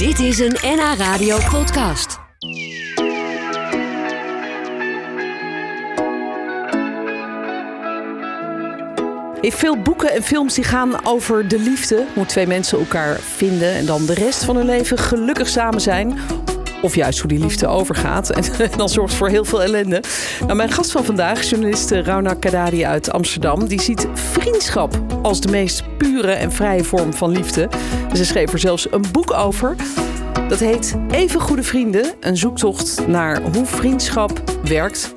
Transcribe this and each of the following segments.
Dit is een NH Radio podcast. In veel boeken en films die gaan over de liefde. Hoe twee mensen elkaar vinden en dan de rest van hun leven gelukkig samen zijn. Of juist hoe die liefde overgaat. En dan zorgt voor heel veel ellende. Nou, mijn gast van vandaag, journalist Rauna Kadari uit Amsterdam, die ziet vriendschap als de meest pure en vrije vorm van liefde. Ze schreef er zelfs een boek over. Dat heet Even Goede Vrienden. Een zoektocht naar hoe vriendschap werkt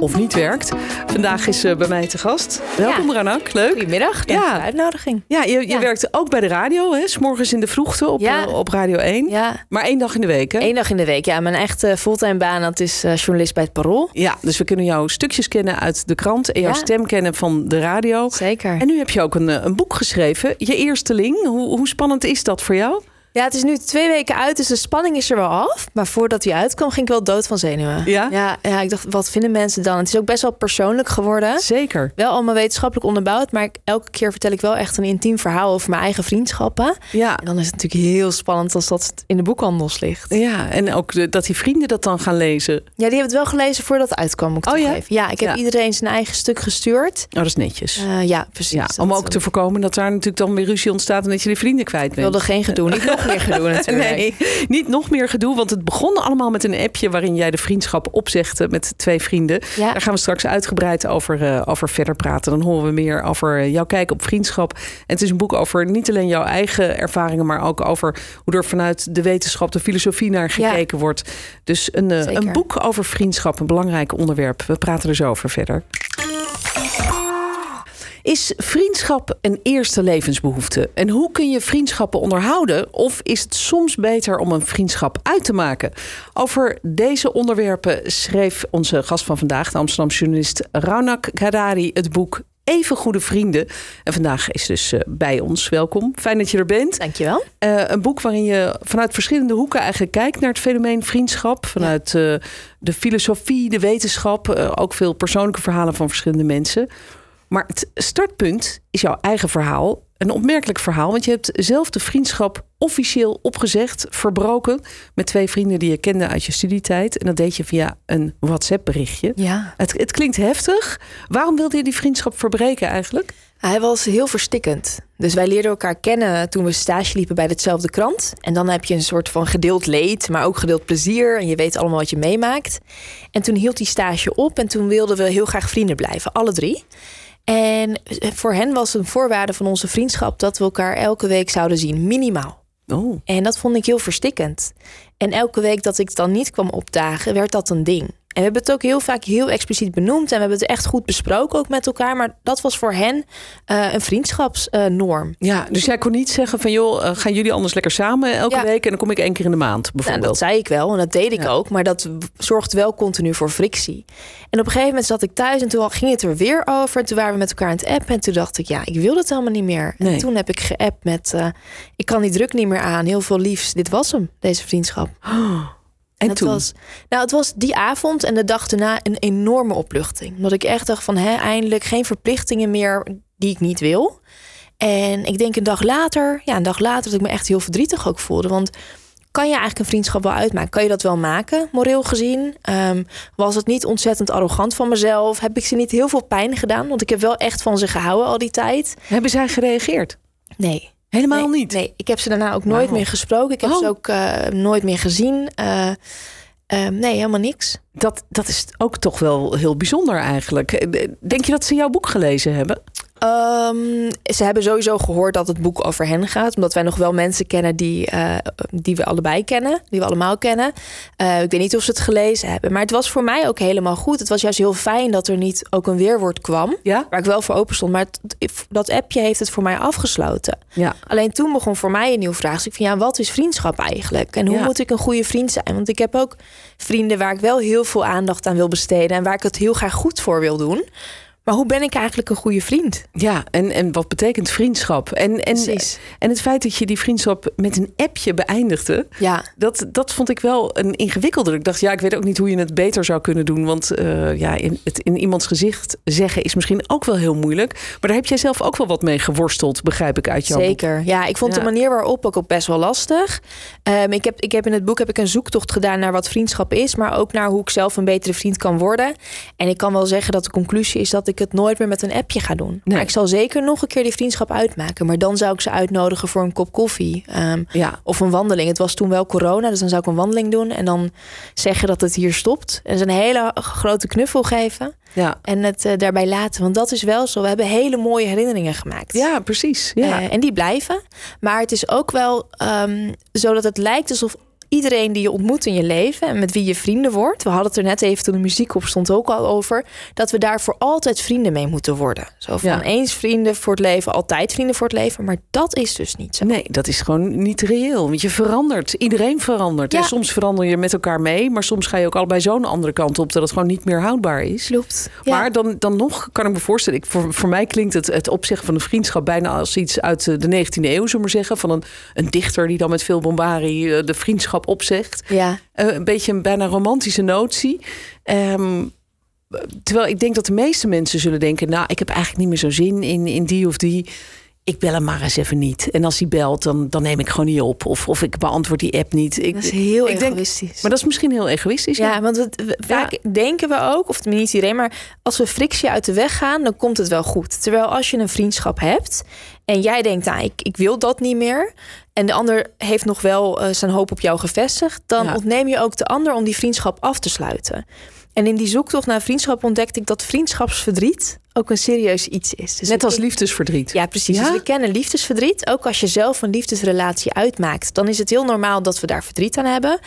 of niet werkt. Vandaag is ze bij mij te gast. Welkom, Ja. Ranak. Leuk. Goedemiddag, dank Ja. voor de uitnodiging. Ja, je, je Ja. werkt ook bij de radio, hè? 's morgens in de vroegte op, Ja. eh, op Radio 1. Ja, Maar één dag in de week, hè? één dag in de week. Ja, mijn echte fulltime baan dat is eh, journalist bij het Parool. Ja, dus we kunnen jouw stukjes kennen uit de krant en jouw stem kennen van de radio. Zeker. En nu heb je ook een, eh, een boek geschreven, Je Eersteling. Hoe, hoe spannend is dat voor jou? Ja, het is nu twee weken uit, dus de spanning is er wel af. Maar voordat hij uitkwam, ging ik wel dood van zenuwen. Ja? Ja, ja, ik dacht, wat vinden mensen dan? Het is ook best wel persoonlijk geworden. Zeker. Wel allemaal wetenschappelijk onderbouwd, maar ik- elke keer vertel ik wel echt een intiem verhaal over mijn eigen vriendschappen. Ja. En dan is het natuurlijk heel spannend als dat in de boekhandels ligt. Ja, en ook de- dat die vrienden dat dan gaan lezen. Ja, die hebben het wel gelezen voordat het uitkwam, moet ik Oh ja? Ja, ik heb Ja. iedereen zijn eigen stuk gestuurd. Oh, dat is netjes. Eh, ja, precies. ja, om ook te voorkomen dat daar natuurlijk dan weer ruzie ontstaat en dat je de vrienden kwijt Ik bent. wilde geen gedoe, niet nog meer gedoe natuurlijk. Nee, niet nog meer gedoe. Want het begon allemaal met een appje waarin jij de vriendschap opzegde met twee vrienden. Ja. Daar gaan we straks uitgebreid over, eh, over verder praten. Dan horen we meer over jouw kijk op vriendschap. En het is een boek over niet alleen jouw eigen ervaringen, maar ook over hoe er vanuit de wetenschap, de filosofie naar Ja. gekeken wordt. Dus een, eh, een boek over vriendschap, een belangrijk onderwerp. We praten er zo over verder. Is vriendschap een eerste levensbehoefte? En hoe kun je vriendschappen onderhouden? Of is het soms beter om een vriendschap uit te maken? Over deze onderwerpen schreef onze gast van vandaag, de Amsterdamse journalist Raunak Kadari, het boek Even Goede Vrienden. En vandaag is dus eh, bij ons. Welkom. Fijn dat je er bent. Dankjewel. Eh, een boek waarin je vanuit verschillende hoeken eigenlijk kijkt naar het fenomeen vriendschap. Vanuit eh, de filosofie, de wetenschap, ook veel persoonlijke verhalen van verschillende mensen. Maar het startpunt is jouw eigen verhaal. Een opmerkelijk verhaal, want je hebt zelf de vriendschap officieel opgezegd, verbroken met twee vrienden die je kende uit je studietijd. En dat deed je via een WhatsApp-berichtje. Ja. Het, het klinkt heftig. Waarom wilde je die vriendschap verbreken eigenlijk? Hij was heel verstikkend. Dus wij leerden elkaar kennen toen we stage liepen bij dezelfde krant. En dan heb je een soort van gedeeld leed, maar ook gedeeld plezier. En je weet allemaal wat je meemaakt. En toen hield die stage op en toen wilden we heel graag vrienden blijven, alle drie. En voor hen was een voorwaarde van onze vriendschap dat we elkaar elke week zouden zien, minimaal. Oh, En dat vond ik heel verstikkend. En elke week dat ik dan niet kwam opdagen, werd dat een ding. En we hebben het ook heel vaak heel expliciet benoemd. En we hebben het echt goed besproken ook met elkaar. Maar dat was voor hen eh, een vriendschapsnorm. Ja, dus jij kon niet zeggen van joh, eh, gaan jullie anders lekker samen elke Ja. week en dan kom ik één keer in de maand Nou, bijvoorbeeld. dat zei ik wel en dat deed ik Ja. ook. Maar dat zorgt wel continu voor frictie. En op een gegeven moment zat ik thuis en toen ging het er weer over. Toen waren we met elkaar aan het appen. En toen dacht ik, ja, ik wil dat helemaal niet meer. Nee. En toen heb ik geappt met, eh, ik kan die druk niet meer aan. Heel veel liefs. Dit was hem, deze vriendschap. En toen? Was, nou, het was die avond en de dag daarna een enorme opluchting. Omdat ik echt dacht van, hè, eindelijk geen verplichtingen meer die ik niet wil. En ik denk een dag later, ja, een dag later dat ik me echt heel verdrietig ook voelde. Want kan je eigenlijk een vriendschap wel uitmaken? Kan je dat wel maken, moreel gezien? Ehm, was het niet ontzettend arrogant van mezelf? Heb ik ze niet heel veel pijn gedaan? Want ik heb wel echt van ze gehouden al die tijd. Hebben zij gereageerd? Nee. Helemaal nee, niet. Nee, ik heb ze daarna ook nooit meer gesproken. Ik heb Oh. ze ook eh, nooit meer gezien. Eh, eh, nee, helemaal niks. Dat, dat is ook toch wel heel bijzonder eigenlijk. Denk je dat ze jouw boek gelezen hebben? Ehm, ze hebben sowieso gehoord dat het boek over hen gaat. Omdat wij nog wel mensen kennen die, eh, die we allebei kennen. Die we allemaal kennen. Eh, ik weet niet of ze het gelezen hebben. Maar het was voor mij ook helemaal goed. Het was juist heel fijn dat er niet ook een weerwoord kwam. Ja? Waar ik wel voor open stond. Maar het- dat appje heeft het voor mij afgesloten. Ja. Alleen toen begon voor mij een nieuw vraagstuk van ja, wat is vriendschap eigenlijk? En hoe Ja. moet ik een goede vriend zijn? Want ik heb ook vrienden waar ik wel heel veel aandacht aan wil besteden en waar ik het heel graag goed voor wil doen. Maar hoe ben ik eigenlijk een goede vriend? Ja, en, en wat betekent vriendschap? En, en, Precies. en het feit dat je die vriendschap met een appje beëindigde, Ja, dat, dat vond ik wel een ingewikkelde. Ik dacht, ja, ik weet ook niet hoe je het beter zou kunnen doen. Want eh, ja, in, het in iemands gezicht zeggen is misschien ook wel heel moeilijk. Maar daar heb jij zelf ook wel wat mee geworsteld, begrijp ik uit jouw boek. zeker. Ja, ik vond Ja. de manier waarop ook, ook best wel lastig. Ehm, ik, heb, ik heb in het boek heb ik een zoektocht gedaan naar wat vriendschap is, maar ook naar hoe ik zelf een betere vriend kan worden. En ik kan wel zeggen dat de conclusie is dat ik het nooit meer met een appje ga doen. Nee. Maar ik zal zeker nog een keer die vriendschap uitmaken. Maar dan zou ik ze uitnodigen voor een kop koffie. Ehm, Ja, Of een wandeling. Het was toen wel corona, dus dan zou ik een wandeling doen. En dan zeggen dat het hier stopt. En ze een hele grote knuffel geven. ja. En het eh, daarbij laten. Want dat is wel zo. We hebben hele mooie herinneringen gemaakt. ja precies. Ja. Eh, en die blijven. Maar het is ook wel ehm, zo dat het lijkt alsof iedereen die je ontmoet in je leven en met wie je vrienden wordt. We hadden het er net even toen de muziek op stond ook al over. Dat we daar voor altijd vrienden mee moeten worden. Zo van Ja. eens vrienden voor het leven, altijd vrienden voor het leven. Maar dat is dus niet zo. Nee, dat is gewoon niet reëel. Want je verandert. Iedereen verandert. Ja. En soms verander je met elkaar mee. Maar soms ga je ook allebei zo'n andere kant op. Dat het gewoon niet meer houdbaar is. Klopt. Maar dan, dan nog kan ik me voorstellen. Ik, voor, voor mij klinkt het, het opzeggen van een vriendschap bijna als iets uit eh, de 19e eeuw, zullen we maar zeggen. Van een, een dichter die dan met veel bombari eh, de vriendschap opzegt. Ja, Eh, een beetje een bijna romantische notie. Ehm, terwijl ik denk dat de meeste mensen zullen denken: Nou, ik heb eigenlijk niet meer zo zin in, in die of die. Ik bel hem maar eens even niet. En als hij belt, dan, dan neem ik gewoon niet op. Of, of ik beantwoord die app niet. Ik, dat is heel ik denk- egoïstisch. maar dat is misschien heel egoïstisch. Ja, want we, we- vaak denken we ook, of niet iedereen, maar als we frictie uit de weg gaan, dan komt het wel goed. Terwijl als je een vriendschap hebt en jij denkt, nou, ik, ik wil dat niet meer, en de ander heeft nog wel eh, zijn hoop op jou gevestigd, dan Ja. ontneem je ook de ander om die vriendschap af te sluiten. En in die zoektocht naar vriendschap ontdekte ik dat vriendschapsverdriet ook een serieus iets is. Dus Net ik- als liefdesverdriet. ja, precies. Ja? Dus we kennen liefdesverdriet. Ook als je zelf een liefdesrelatie uitmaakt, dan is het heel normaal dat we daar verdriet aan hebben.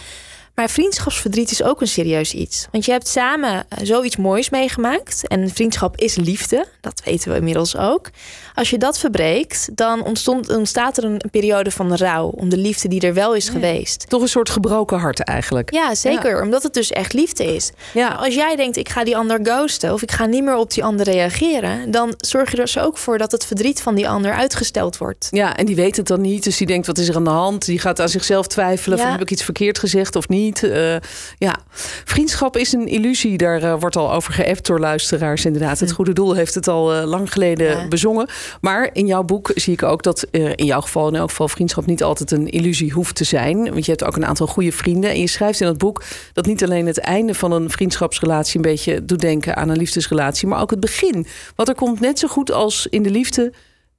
Maar vriendschapsverdriet is ook een serieus iets. Want je hebt samen eh, zoiets moois meegemaakt. En vriendschap is liefde. Dat weten we inmiddels ook. Als je dat verbreekt, dan ontstond, ontstaat er een periode van rouw. Om de liefde die er wel is geweest. Toch een soort gebroken hart eigenlijk. Ja, zeker. Omdat het dus echt liefde is. Ja. Nou, als jij denkt, ik ga die ander ghosten... of ik ga niet meer op die ander reageren... dan zorg je er dus ook voor dat het verdriet van die ander uitgesteld wordt. Ja, en die weet het dan niet. Dus die denkt, wat is er aan de hand? Die gaat aan zichzelf twijfelen. Van, heb ik iets verkeerd gezegd of niet? Eh, ja, vriendschap is een illusie. Daar eh, wordt al over geappt door luisteraars. Inderdaad, het goede doel heeft het al eh, lang geleden Ja. bezongen. Maar in jouw boek zie ik ook dat in jouw geval... in elk geval vriendschap niet altijd een illusie hoeft te zijn. Want je hebt ook een aantal goede vrienden. En je schrijft in het boek dat niet alleen het einde van een vriendschapsrelatie... een beetje doet denken aan een liefdesrelatie... maar ook het begin. Want er komt net zo goed als in de liefde...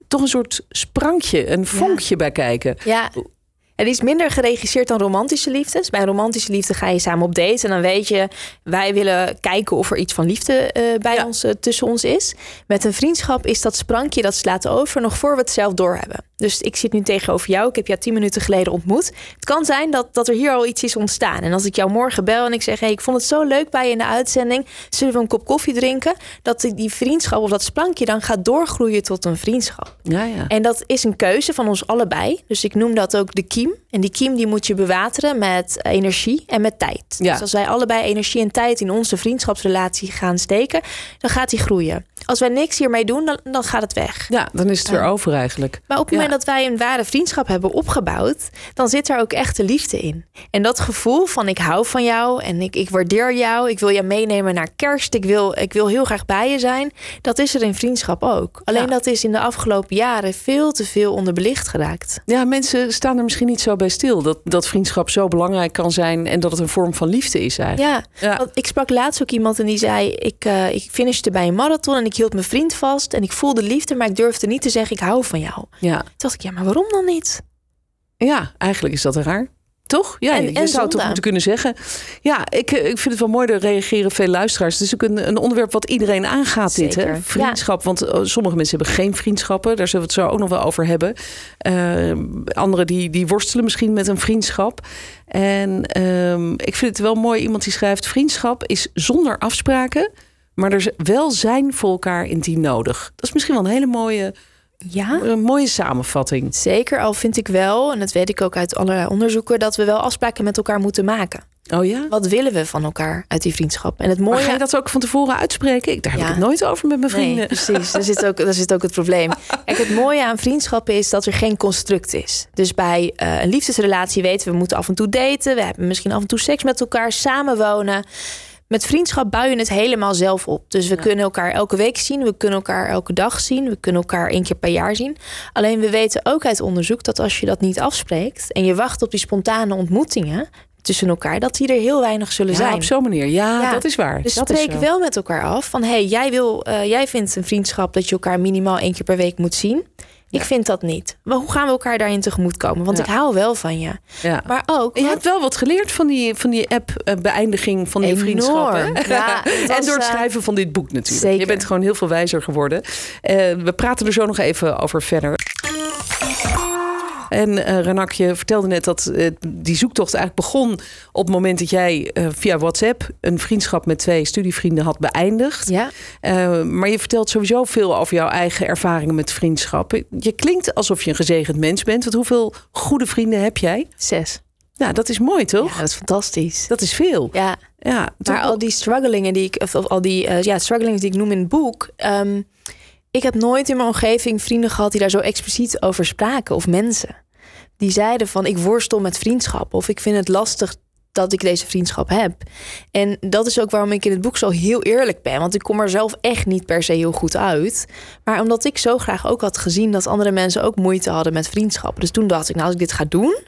toch een soort sprankje, een vonkje bij kijken. Ja. Het is minder geregisseerd dan romantische liefdes. Bij romantische liefde ga je samen op date. En dan weet je, wij willen kijken of er iets van liefde eh, bij Ja. ons, eh, tussen ons is. Met een vriendschap is dat sprankje, dat slaat over nog voor we het zelf doorhebben. Dus ik zit nu tegenover jou. Ik heb jou tien minuten geleden ontmoet. Het kan zijn dat, dat er hier al iets is ontstaan. En als ik jou morgen bel en ik zeg... Hey, ik vond het zo leuk bij je in de uitzending. Zullen we een kop koffie drinken? Dat die- vriendschap of dat sprankje dan gaat doorgroeien tot een vriendschap. Ja, ja. En dat is een keuze van ons allebei. Dus ik noem dat ook de kiem. En die kiem die moet je bewateren met energie en met tijd. Ja. Dus als wij allebei energie en tijd in onze vriendschapsrelatie gaan steken, dan gaat die groeien. Als wij niks hiermee doen, dan, dan gaat het weg. Ja, dan is het weer over eigenlijk. Maar op het Ja. moment dat wij een ware vriendschap hebben opgebouwd, dan zit er ook echte liefde in. En dat gevoel van ik hou van jou en ik, ik waardeer jou, ik wil je meenemen naar kerst, ik wil, ik wil heel graag bij je zijn, dat is er in vriendschap ook. Alleen Ja. dat is in de afgelopen jaren veel te veel onderbelicht geraakt. Ja, mensen staan er misschien niet zo bij stil. Dat, dat vriendschap zo belangrijk kan zijn en dat het een vorm van liefde is eigenlijk. Ja, Ja. want ik sprak laatst ook iemand en die zei: ik, eh, ik finishte bij een marathon en ik hield mijn vriend vast en ik voelde liefde, maar ik durfde niet te zeggen: ik hou van jou. Toen Ja, dacht ik: ja, maar waarom dan niet? ja eigenlijk is dat raar. Toch? Ja, En- je en zou het toch moeten kunnen zeggen. Ja, ik, eh, ik vind het wel mooi, er reageren veel luisteraars. Het is ook een, een onderwerp wat iedereen aangaat, dit. Hè? Vriendschap, want eh, sommige mensen hebben geen vriendschappen. Daar zullen we het zo ook nog wel over hebben. Eh, anderen die, die worstelen misschien met een vriendschap. En ehm, ik vind het wel mooi, iemand die schrijft... vriendschap is zonder afspraken... maar er is wel zijn voor elkaar intiem nodig. Dat is misschien wel een hele mooie, Ja. een mooie samenvatting. Zeker, al vind ik wel, en dat weet ik ook uit allerlei onderzoeken, dat we wel afspraken met elkaar moeten maken. Oh ja? Wat willen we van elkaar uit die vriendschap? En het mooie... Maar ga je dat ook van tevoren uitspreken? Ik, daar heb ik het nooit over met mijn vrienden. Nee, precies. Daar zit, ook, daar zit ook het probleem. Kijk, het mooie aan vriendschappen is dat er geen construct is. Dus bij eh, een liefdesrelatie weten we, we moeten af en toe daten. We hebben misschien af en toe seks met elkaar, samenwonen. Met vriendschap bouw je het helemaal zelf op. Dus we kunnen elkaar elke week zien. We kunnen elkaar elke dag zien. We kunnen elkaar één keer per jaar zien. Alleen we weten ook uit onderzoek dat als je dat niet afspreekt... en je wacht op die spontane ontmoetingen tussen elkaar... dat die er heel weinig zullen Ja, zijn. op zo'n manier. Ja, Ja. dat is waar. Dus dat spreek wel met elkaar af van hey, jij wil, eh, jij vindt een vriendschap dat je elkaar minimaal één keer per week moet zien. Ik vind dat niet. Maar hoe gaan we elkaar daarin tegemoet komen? Want ik hou wel van je. Ja. Maar ook. Je hebt wel wat geleerd van die, van die app-beëindiging van die Enorm. vriendschap. hè? Ja, het was, en door het eh, schrijven van dit boek natuurlijk. zeker. Je bent gewoon heel veel wijzer geworden. Eh, we praten er zo nog even over verder. En Renak, je vertelde net dat eh, die zoektocht eigenlijk begon op het moment dat jij eh, via WhatsApp een vriendschap met twee studievrienden had beëindigd. Ja, maar je vertelt sowieso veel over jouw eigen ervaringen met vriendschappen. Je klinkt alsof je een gezegend mens bent. Want hoeveel goede vrienden heb jij? zes. Nou, dat is mooi, toch? Ja, dat is fantastisch. Dat is veel. Ja, Ja, maar al die strugglingen die ik, of, al die eh, ja, strugglings die ik noem in het boek. ehm, ik heb nooit in mijn omgeving vrienden gehad die daar zo expliciet over spraken. Of mensen. Die zeiden van ik worstel met vriendschap. Of ik vind het lastig dat ik deze vriendschap heb. En dat is ook waarom ik in het boek zo heel eerlijk ben. Want ik kom er zelf echt niet per se heel goed uit. Maar omdat ik zo graag ook had gezien dat andere mensen ook moeite hadden met vriendschap. Dus toen dacht ik, nou als ik dit ga doen,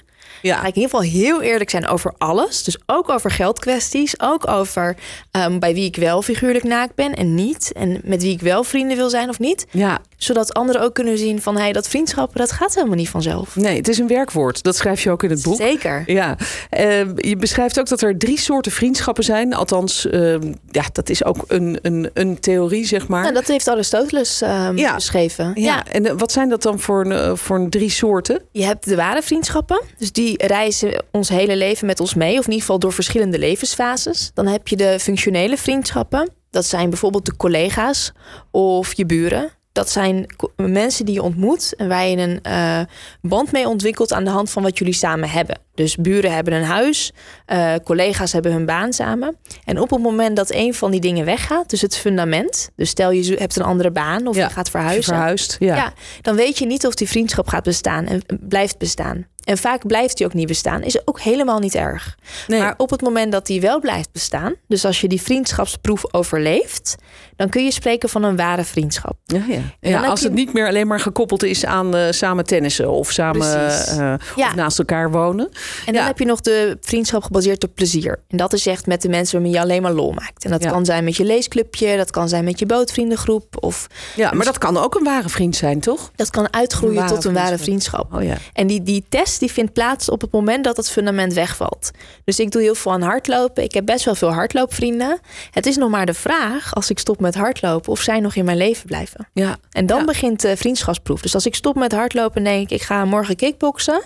ja. ga ik in ieder geval heel eerlijk zijn over alles. Dus ook over geldkwesties. Ook over ehm, bij wie ik wel figuurlijk naakt ben en niet. En met wie ik wel vrienden wil zijn of niet. ja, Zodat anderen ook kunnen zien van... hey, dat vriendschap, dat gaat helemaal niet vanzelf. nee, het is een werkwoord. Dat schrijf je ook in het boek. Zeker. Ja, Eh, je beschrijft ook dat er drie soorten vriendschappen zijn. Althans, eh, ja, dat is ook een, een, een theorie, zeg maar. Nou, dat heeft Aristoteles ehm, Ja. beschreven. ja. en eh, wat zijn dat dan voor, eh, voor drie soorten? Je hebt de ware vriendschappen. Dus die reizen ons hele leven met ons mee. Of in ieder geval door verschillende levensfases. Dan heb je de functionele vriendschappen. Dat zijn bijvoorbeeld de collega's of je buren. Dat zijn mensen die je ontmoet en waar je een eh, band mee ontwikkelt aan de hand van wat jullie samen hebben. Dus buren hebben een huis, eh, collega's hebben hun baan samen. En op het moment dat een van die dingen weggaat, dus het fundament, dus stel je hebt een andere baan of Ja, je gaat Je verhuizen, verhuist. Ja. ja. dan weet je niet of die vriendschap gaat bestaan en blijft bestaan. En vaak blijft die ook niet bestaan. Is ook helemaal niet erg. Nee. Maar op het moment dat die wel blijft bestaan, dus als je die vriendschapsproef overleeft, dan kun je spreken van een ware vriendschap. Ja, ja. als je- het niet meer alleen maar gekoppeld is aan eh, samen tennissen of samen eh, of naast elkaar wonen. En dan Ja. heb je nog de vriendschap gebaseerd op plezier. En dat is echt met de mensen waarmee je alleen maar lol maakt. En dat Ja. kan zijn met je leesclubje, dat kan zijn met je bootvriendengroep. Of Ja, maar dat kan ook een ware vriend zijn, toch? dat kan uitgroeien Een tot een ware vriendschap. Oh ja. En die, die test die vindt plaats op het moment dat het fundament wegvalt. Dus ik doe heel veel aan hardlopen. Ik heb best wel veel hardloopvrienden. Het is nog maar de vraag, als ik stop met hardlopen, of zij nog in mijn leven blijven. Ja. En dan begint de vriendschapsproef. Dus als ik stop met hardlopen en denk ik, ik ga morgen kickboksen,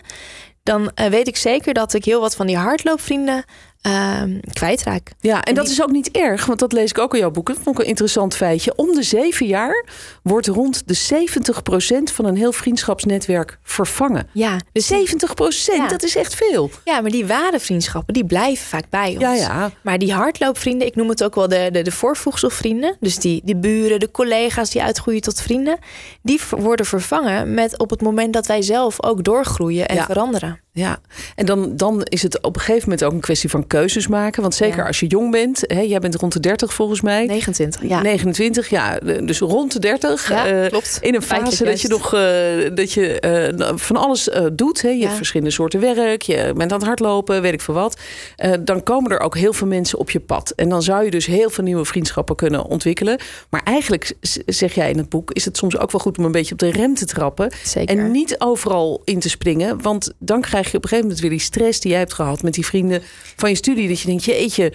dan eh, weet ik zeker dat ik heel wat van die hardloopvrienden ehm kwijtraak. Ja, en dat die- is ook niet erg, want dat lees ik ook in jouw boek. Dat vond ik een interessant feitje. Om de zeven jaar wordt rond de 70% van een heel vriendschapsnetwerk vervangen. Ja, dus 70%, Ja. dat is echt veel. ja, maar die ware vriendschappen, die blijven vaak bij ons. Ja, ja. Maar die hardloopvrienden, ik noem het ook wel de, de, de voorvoegselvrienden. Dus die, die buren, de collega's die uitgroeien tot vrienden. Die worden vervangen met op het moment dat wij zelf ook doorgroeien en Ja. veranderen. Ja, en dan, dan is het op een gegeven moment ook een kwestie van keuzes maken. Want zeker Ja. als je jong bent, hè, jij bent rond de 30 volgens mij. 29, ja. 29, ja, dus rond de 30. Ja, eh, klopt. In een fase dat je nog eh, dat je, eh, van alles doet. Hè. Je Ja. hebt verschillende soorten werk, je bent aan het hardlopen, weet ik veel wat. Dan komen er ook heel veel mensen op je pad. En dan zou je dus heel veel nieuwe vriendschappen kunnen ontwikkelen. Maar eigenlijk, zeg jij in het boek, is het soms ook wel goed om een beetje op de rem te trappen. Zeker. En niet overal in te springen. Want dan krijg je op een gegeven moment weer die stress die jij hebt gehad met die vrienden van je studie. Dat je denkt, jeetje,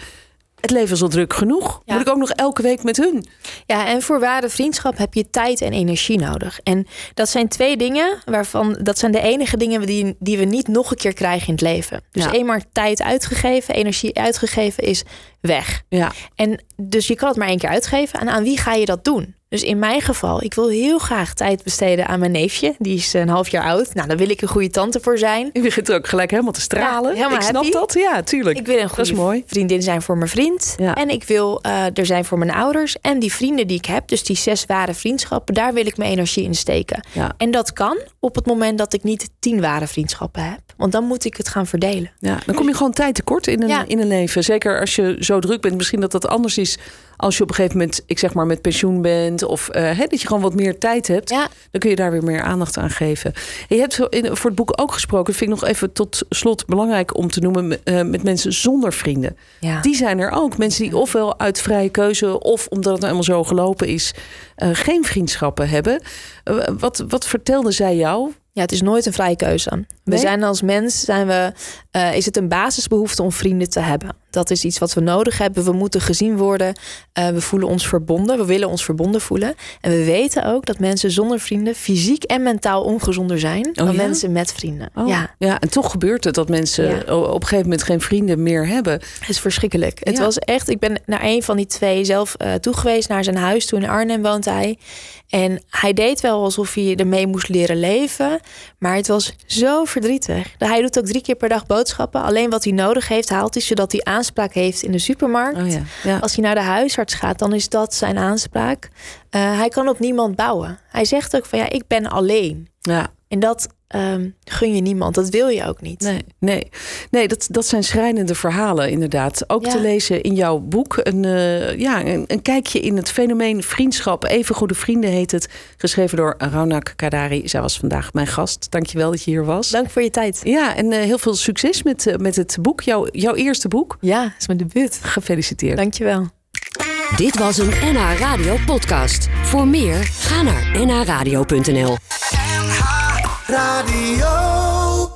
het leven is al druk genoeg. Ja. Moet ik ook nog elke week met hun? Ja, en voor ware vriendschap heb je tijd en energie nodig. En dat zijn twee dingen waarvan dat zijn de enige dingen die, die we niet nog een keer krijgen in het leven. Dus Ja. eenmaal tijd uitgegeven, energie uitgegeven is weg. Ja, En dus je kan het maar één keer uitgeven. En aan wie ga je dat doen? Dus in mijn geval, ik wil heel graag tijd besteden aan mijn neefje. Die is een half jaar oud. Nou, daar wil ik een goede tante voor zijn. Je begint ook gelijk helemaal te stralen. Ja, ik snap happy. dat. Ja, tuurlijk. Ik wil een goede vriendin zijn voor mijn vriend. Ja. En ik wil eh, er zijn voor mijn ouders. En die vrienden die ik heb, dus die zes ware vriendschappen, daar wil ik mijn energie in steken. Ja. En dat kan op het moment dat ik niet tien ware vriendschappen heb. Want dan moet ik het gaan verdelen. Ja, dan kom je gewoon tijd tekort in een, in een leven. Zeker als je zo druk bent. Misschien dat dat anders is als je op een gegeven moment, ik zeg maar, met pensioen bent. Of eh, hè, dat je gewoon wat meer tijd hebt. Ja. Dan kun je daar weer meer aandacht aan geven. En je hebt voor het boek ook gesproken. Vind ik nog even tot slot belangrijk om te noemen. eh, met mensen zonder vrienden. Ja. Die zijn er ook. Mensen die ofwel uit vrije keuze. of omdat het nou eenmaal zo gelopen is. eh, geen vriendschappen hebben. Wat, wat vertelde zij jou? Ja, het is nooit een vrije keuze. We Nee? zijn als mens, zijn we, eh, is het een basisbehoefte om vrienden te hebben. Dat is iets wat we nodig hebben. We moeten gezien worden. Eh, we voelen ons verbonden. We willen ons verbonden voelen. En we weten ook dat mensen zonder vrienden fysiek en mentaal ongezonder zijn dan Oh ja? mensen met vrienden. Oh, Ja, ja, en toch gebeurt het dat mensen Ja. op een gegeven moment geen vrienden meer hebben. het is verschrikkelijk. Het was echt, ik ben naar een van die twee zelf eh toegeweest, naar zijn huis. Toen in Arnhem woont hij. En hij deed wel alsof hij ermee moest leren leven. Maar het was zo verdrietig. Hij doet ook drie keer per dag boodschappen. Alleen wat hij nodig heeft, haalt hij zodat hij aanspraak heeft in de supermarkt. Oh ja, ja. Als hij naar de huisarts gaat, dan is dat zijn aanspraak. Eh, hij kan op niemand bouwen. Hij zegt ook van ja, ik ben alleen. ja. En dat ehm, gun je niemand. Dat wil je ook niet. Nee, nee. nee dat, dat zijn schrijnende verhalen inderdaad. Ook Ja. te lezen in jouw boek. Een, eh, ja, een, een kijkje in het fenomeen vriendschap. Even goede vrienden heet het. Geschreven door Raunak Kadari. Zij was vandaag mijn gast. Dankjewel dat je hier was. Dank voor je tijd. Ja, en eh, heel veel succes met, eh, met het boek. Jouw, jouw eerste boek. Ja, het is mijn debuut. Gefeliciteerd. Dankjewel. Dit was een NH Radio podcast. Voor meer, ga naar nhradio.nl. Radio.